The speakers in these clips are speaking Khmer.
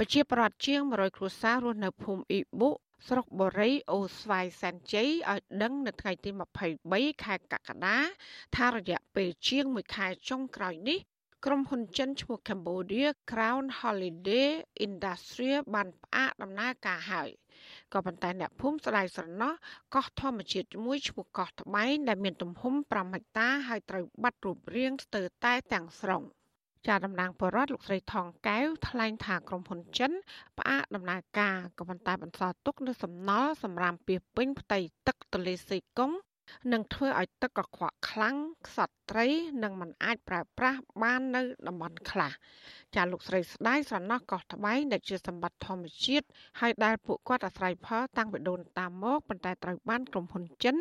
ប្រជាប្រដ្ឋជាង100គ្រួសាររស់នៅភូមិអ៊ីបុស្រុកបូរីអូស្វាយសែនជ័យឲ្យដឹងនៅថ្ងៃទី23ខែកក្កដាថារយៈពេលជាង1ខែចុងក្រោយនេះក្រុមហ៊ុនចិនឈ្មោះ Cambodia Crown Holiday Industry បានផ្អាកដំណើរការហើយក៏ប៉ុន្តែអ្នកភូមិស្ដាយស្រណោះកោះធម្មជាតិមួយឈ្មោះកោះត្បែងដែលមានទំហំ5ហិកតាហើយត្រូវបាត់រូបរាងស្ទើរតែទាំងស្រុង ចាតំណាងបរដ្ឋលោកស្រីថងកែវថ្លែងថាក្រុមហ៊ុនចិនផ្អាកដំណើរការក៏ប៉ុន្តែបន្សល់ទុកនូវសំណល់សម្រាប់ពីពេញផ្ទៃទឹកទន្លេសេកុង នឹងធ្វើឲ្យទឹកកខ្វក់ខ្លាំងខ្សត់ត្រីនិងមិនអាចប្រើប្រាស់បាននៅតំបន់ខ្លះចាលោកស្រីស្ដាយស្រណោះកោះត្បែងដែលជាសម្បត្តិធម្មជាតិហើយដែលពួកគាត់អាស្រ័យផលតាំងពីដូនតាមមកប៉ុន្តែត្រូវបានក្រុមហ៊ុនចិន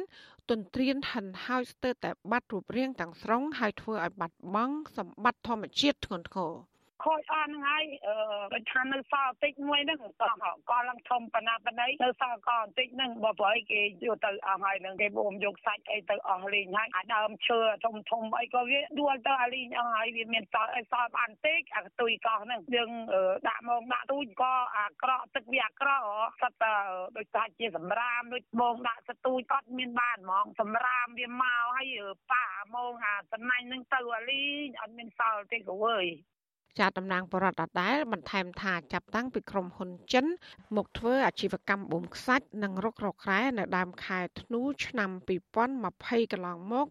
ទន្ទ្រានហិនហោចស្ទើរតែបាត់រូបរាងទាំងស្រុងហើយធ្វើឲ្យបាត់បង់សម្បត្តិធម្មជាតិធ្ងន់ធ្ងរ ខូចអស់ហ្នឹងហើយអឺដូចថានៅសល់តិចមួយហ្នឹងក៏ក៏ឡើងធំប៉ុណ្ណាប៉ុណ្ណីនៅសល់ក៏បន្តិចហ្នឹងបើប្រហែលគេយកទៅអស់ហើយហ្នឹងគេបូមយកសាច់អីទៅអស់លេងហើយអាដើមឈើធំធំអីក៏វាដួលទៅអាលេងអស់ហើយវាមានសល់អីសល់បានតិចអាទុយកោះហ្នឹងយើងដាក់មកដាក់ទូចក៏អាក្រក់ទឹកវាអាក្រក់សិតតែដូចថាជាសម្រាមដូចបងដាក់សទូចអត់មានបានហ្មងសម្រាមវាមកហើយប៉ាមកអាសំណាញ់ហ្នឹងទៅអាលីងអត់មានសល់ទេគ្រូអើយ ចាត់តំណាងបរដ្ឋដដែលបន្ថែមថាចាប់តាំងពីក្រុមហ៊ុនចិន មកធ្វើអាជីវកម្មបូមខ្សាច់និងរុករករ៉ែនៅដើមខែធ្នូឆ្នាំ2020កន្លងមក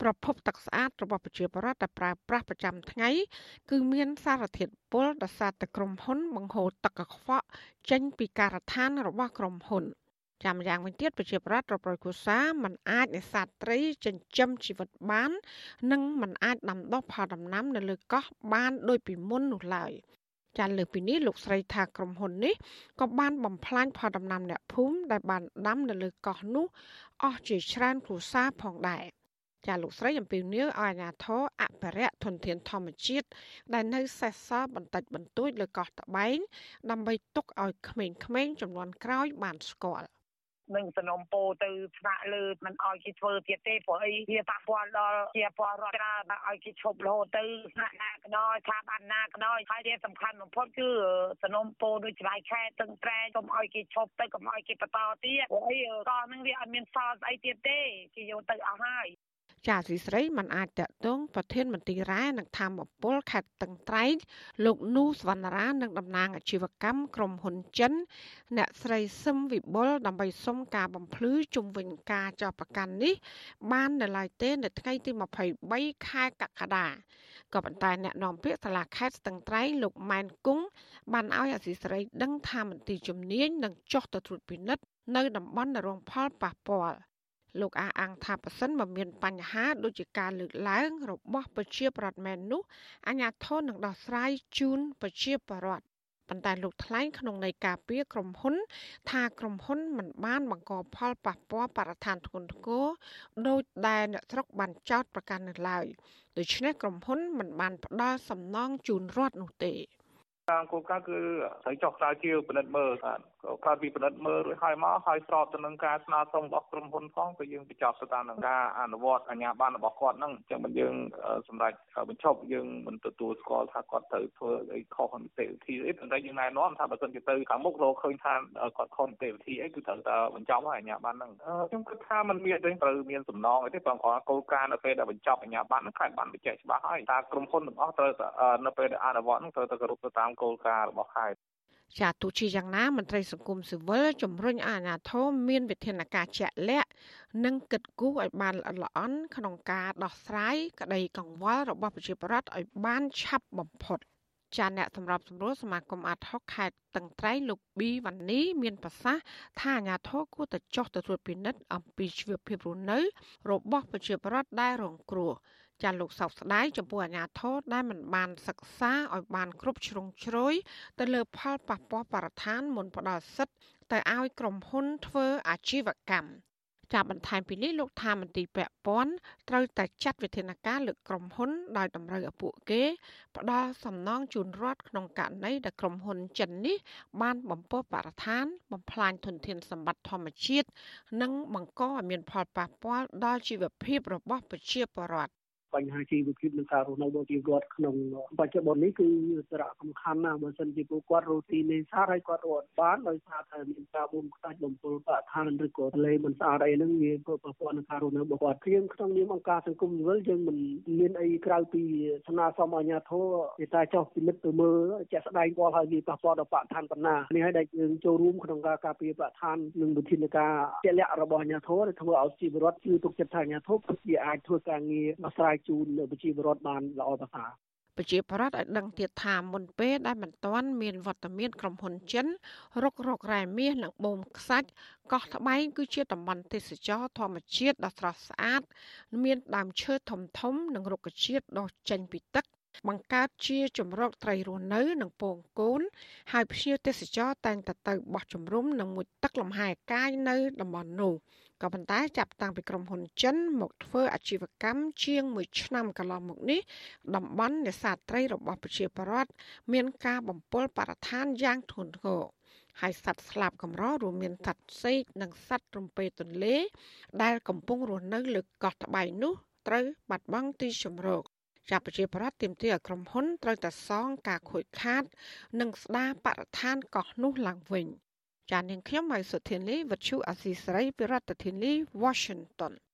ប្រភពទឹកស្អាតរបស់ប្រជាពលរដ្ឋដែលប្រើប្រាស់ប្រចាំថ្ងៃ គឺមានសារធាតុពុលដោយសារតែក្រុមហ៊ុនបង្ហូរទឹកកខ្វក់ចេញពីការដ្ឋានរបស់ក្រុមហ៊ុន។ ចាំយ៉ាងវិញទៀតប្រជាប្រដ្ឋរាប់រយគ្រួសារមិនអាចនេសាទត្រីចិញ្ចឹមជីវិតបាន និងមិនអាចដាំដុះផលដំណាំនៅលើកោះបានដូចពីមុននោះឡើយចាលើពីនេះលោកស្រីថាក្រុមហ៊ុននេះក៏បានបំផ្លាញផលដំណាំអ្នកភូមិដែលបានដាំនៅលើកោះនោះអស់ជាច្រើនគ្រួសារផងដែរចាលោកស្រីអំពីនីឲ្យអាជ្ញាធរអភិរក្សធនធានធម្មជាតិដែលនៅសេសសល់បន្តិចបន្តួចលើកោះតបែងដើម្បីទុកឲ្យក្មេងៗចំនួនក្រោយបានស្គាល់ នឹងសំណុំពោទៅថ្នាក់លើមិនឲ្យគេធ្វើទៀតទេព្រោះអីវាប៉ះពាល់ដល់ជាពលរដ្ឋច្រើនឲ្យគេឈប់រហូតទៅថ្នាក់ណាក៏ដោយថាបានណាក៏ដោយហើយវាសំខាន់បំផុតគឺសំណុំពោដូចច្បាយខែតឹងត្រែកុំឲ្យគេឈប់ទៅកុំឲ្យគេបន្តទៀតព្រោះអីកោនឹងវាអត់មានសល់ស្អីទៀតទេគេយកទៅអស់ហើយ ចាស៊ីស្រីមិនអាចតតងប្រធានមន្ត្រីរ៉ែនិងធម្មពលខេត្តតឹងត្រែងលោកនូសវណ្ណរានិងតំណាងអាជីវកម្មក្រុមហ៊ុនចិន អ្នកស្រីសឹមវិបុលដើម្បីសុំការបំភ្លឺជុំវិញការចោទប្រកាន់នេះ បាននៅឡើយទេនៅថ្ងៃទី23ខែកក្កដាក៏ប៉ុន្តែអ្នកនាំពាក្យសាលាខេត្តស្ទឹងត្រែងលោកម៉ែនគង់បានឲ្យអាស៊ីសេរីដឹងថាមន្ទីរជំនាញនឹងចុះទៅត្រួតពិនិត្យនៅតំបន់រងផលប៉ះពាល់ លោកអះអាងថាប៉ះសិនបើមានបញ្ហាដូចជាការលើកឡើងរបស់ប្រជាប្រដ្ឋមែននោះអាជ្ញាធរនឹងដោះស្រាយជូនប្រជាប្រដ្ឋប៉ុន្តែលោកថ្លែងក្នុងន័យការពារក្រុមហ៊ុន ថាក្រុមហ៊ុនមិនបានបង្កផលប៉ះពាល់បរិស្ថានធ្ងន់ធ្ងរដោយដែលអ្នកស្រុកបានចោទប្រកាន់នៅឡើយដូច្នេះក្រុមហ៊ុនមិនបានផ្ដល់សំណងជូនរដ្ឋនោះទេ តាមគោលការណ៍គឺត្រូវចុះស្រាវជ្រាវពិនិត្យមើលបាទកើតពីពិនិត្យមើលរួចហើយមកហើយស្របទៅនឹងការស្នើសុំរបស់ក្រុមហ៊ុនផងក៏យើងបញ្ចប់ទៅតាមនឹងការអនុវត្តអាជ្ញាប័ណ្ណរបស់គាត់ហ្នឹងអញ្ចឹងមិនយើងសម្រាប់បញ្ឈប់យើងមិនទទួលស្គាល់ថាគាត់ត្រូវធ្វើអីខុសនីតិវិធីអីប៉ុន្តែយើងណែនាំថាបើសិនជាទៅខាងមុខរកឃើញថាគាត់ខុសនីតិវិធីអីគឺត្រូវតែបញ្ចប់ហើយអាជ្ញាប័ណ្ណហ្នឹងខ្ញុំគិតថាมันមានទេត្រូវមានសំណងអីទេព្រោះគាត់គោលការណ៍នៅពេលដែលបញ្ចប់អាជ្ញាប័ណ្ណហ្នឹងខែបានបញ្ជាក់ច្បាស់ហើយថាក្រុមហ៊ុនទាំងអស់ត្រូវនៅពេលដែលអនុវត្តហ្នឹងត្រូវតែគោរពទៅតាមគោលការណ៍របស់ខេត្តចាទោះជាយ៉ាងណាមន្ត្រីសង្គមស៊ីវិលជំរុញអាជ្ញាធរមានវិធានការជាក់លាក់និងគិតគូរឲ្យបានល្អិតល្អន់ក្នុងការដោះស្រាយក្តីកង្វល់របស់ប្រជាពលរដ្ឋឲ្យបានឆាប់បំផុតចាអ្នកសម្របសម្រួលសមាគមអាត់ហុកខេត្តតឹងត្រែងលោកប៊ីវ៉ានីមានប្រសាសន៍ថាអាញាធរគួរតែចុះទៅត្រួតពិនិត្យអំពីជីវភាពរស់នៅរបស់ប្រជាពលរដ្ឋដែលរងគ្រោះ ចាលោកសោកស្ដាយចំពោះអាញាធរដែលមិនបានសិក្សាឲ្យបានគ្រប់ជ្រុងជ្រោយទៅលើផលប៉ះពាល់បរិស្ថានមុនផ្ដល់សិទ្ធិទៅឲ្យក្រុមហ៊ុនធ្វើអាជីវកម្មចាប់បន្ថែមពីនេះលោកថាមន្ទីរពាក់ព័ន្ធត្រូវតែចាត់វិធានការលើក្រុមហ៊ុនដោយតម្រូវឲ្យពួកគេផ្ដល់សំណងជូនរដ្ឋក្នុងករណីដែលក្រុមហ៊ុនចិននេះបានបំពុះបរិស្ថាន បំផ្លាញធនធានសម្បត្តិធម្មជាតិនិងបង្កឲ្យមានផលប៉ះពាល់ដល់ជីវភាពរបស់ប្រជាពលរដ្ឋ បញ្ហាជីវភាពនិងការរស់នៅរបស់ជីវរដ្ឋក្នុងបច្ចុប្បន្ននេះគឺសារៈសំខាន់ណាស់បើសិនជាពួកគាត់រស់ទីនេសាទហើយគាត់រត់បានដោយសារតែមានការបូមខ្សាច់បំពុលបរិស្ថានឬក៏ទន្លេមិនស្អាតអីហ្នឹងវាក៏ប៉ះពាល់នឹងការរស់នៅរបស់គាត់ព្រៀងក្នុងនាមអង្គការសង្គមស៊ីវិលយើងមិនមានអីក្រៅពីស្នើសុំអាជ្ញាធរគេតែចោះពិនិត្យទៅមើលជាក់ស្ដែងគាត់ហើយវាប៉ះពាល់ដល់បរិស្ថានប៉ុណ្ណានេះហើយដែលយើងចូលរួមក្នុងការការពារបរិស្ថាននិងវិធានការជាក់លាក់របស់អាជ្ញាធរដែលធ្វើឲ្យជីវរដ្ឋជឿទុកចិត្តថាអាជ្ញាធរពិតជាអាចធ្វើការងារដោះស្រាយជូនប្រជាពលរដ្ឋបានល្អប្រសើរប្រជាប្រដ្ឋឲ្យដឹងទៀតថាមុនពេលដែលមិនទាន់មានវត្តមានក្រុមហ៊ុនចិនរុករករ៉ែមាសនិងបូមខ្សាច់កោះត្បែងគឺជាតំបន់ទេសចរធម្មជាតិដ៏ស្រស់ស្អាត មានដើមឈើធំធំនិងរុក្ខជាតិដុះចេញពីទឹក បង្កើតជាជំរកត្រីរស់នៅនិងពងកូន ហើយភ្ញៀវទេសចរតែងតែទៅបោះជំរំនិងមុជទឹកលំហែកាយនៅតំបន់នោះក៏ប៉ុន្តែចាប់តាំងពីក្រុមហ៊ុនចិន មកធ្វើអាជីវកម្មជាង1ឆ្នាំកន្លងមកនេះតំបន់នេសាទត្រីរបស់ប្រជាពលរដ្ឋមានការបំពុលបរិស្ថានយ៉ាងធ្ងន់ធ្ងរហើយសត្វស្លាបកម្ររួមមានសត្វសេកនិងសត្វរំពេទន្លេ ដែលកំពុងរស់នៅលើកោះត្បៃនោះត្រូវបាត់បង់ទីជម្រក ចាប់ប្រជាប្រដ្ឋទាមទារឲ្យក្រុមហ៊ុនត្រូវតែសងការខូចខាត និងស្ដារបរិស្ថានកោះនោះឡើងវិញចាននាងខ្ញុំម៉ៃសុធានីវិទ្យុអាស៊ីសេរីពីរដ្ឋធានី Washington